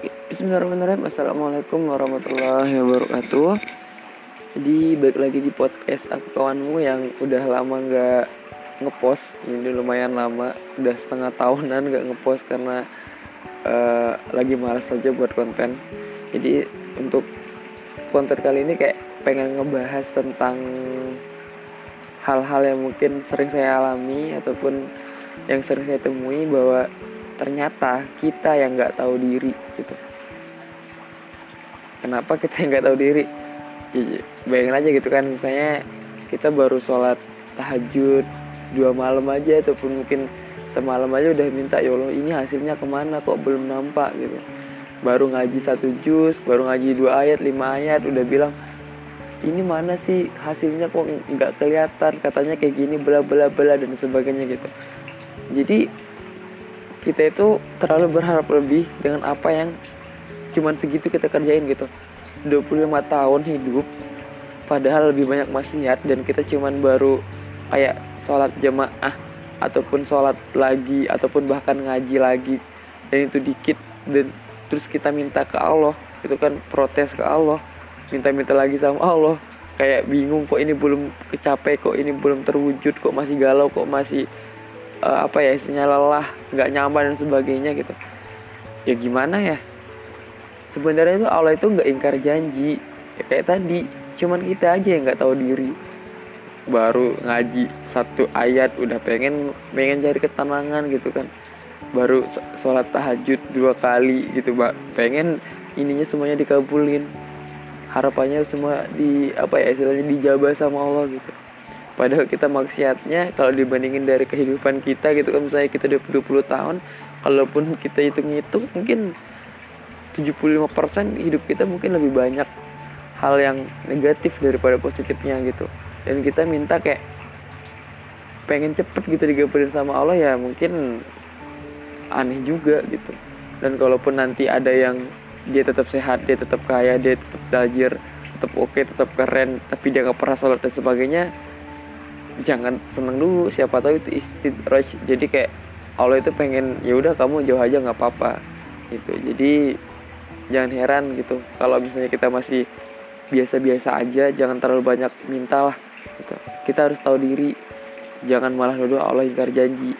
Bismillahirrahmanirrahim. Assalamualaikum warahmatullahi wabarakatuh. Jadi balik lagi di podcast aku kawanmu yang udah lama gak ngepost. Ini lumayan lama Udah setengah tahunan gak ngepost karena uh, Lagi malas saja buat konten. Jadi untuk konten kali ini kayak pengen ngebahas tentang Hal-hal yang mungkin sering saya alami Ataupun yang sering saya temui bahwa ternyata kita yang nggak tahu diri gitu. Kenapa kita yang nggak tahu diri? Ya, bayangin aja gitu kan misalnya kita baru sholat tahajud dua malam aja ataupun mungkin semalam aja udah minta ya Allah ini hasilnya ke mana? Kok belum nampak? Gitu. Baru ngaji satu juz baru ngaji dua ayat lima ayat udah bilang ini mana sih hasilnya? Kok nggak kelihatan? Katanya kayak gini bela bela bela dan sebagainya gitu. Jadi kita itu terlalu berharap lebih dengan apa yang cuman segitu kita kerjain gitu. 25 tahun hidup padahal lebih banyak maksiat dan kita cuman baru kayak sholat jamaah ataupun sholat lagi ataupun bahkan ngaji lagi. Dan itu dikit dan terus kita minta ke Allah itu kan protes ke Allah. Minta-minta lagi sama Allah. Kayak bingung kok ini belum kecapek kok ini belum terwujud kok masih galau kok masih uh, apa ya isinya lelah nggak nyaman dan sebagainya gitu. Ya gimana ya? Sebenarnya itu Allah itu nggak ingkar janji ya, kayak tadi. Cuman kita aja yang nggak tahu diri. Baru ngaji satu ayat udah pengen pengen cari ketenangan gitu kan. Baru sholat tahajud dua kali gitu mbak. Pengen ininya semuanya dikabulin. Harapannya semua di apa ya istilahnya dijabah sama Allah gitu padahal kita maksiatnya kalau dibandingin dari kehidupan kita gitu kan misalnya kita udah 20 tahun kalaupun kita hitung-hitung mungkin 75% hidup kita mungkin lebih banyak hal yang negatif daripada positifnya gitu. Dan kita minta kayak pengen cepet gitu digabungin sama Allah ya mungkin aneh juga gitu. Dan kalaupun nanti ada yang dia tetap sehat dia tetap kaya dia tetap belajar tetap oke tetap keren tapi dia gak pernah sholat dan sebagainya jangan seneng dulu siapa tahu itu istidraj. Jadi kayak Allah itu pengen ya udah kamu jauh aja nggak apa-apa. Gitu. Jadi jangan heran gitu. Kalau misalnya kita masih biasa-biasa aja jangan terlalu banyak minta lah gitu. Kita harus tahu diri. Jangan malah dulu Allah ingkar janji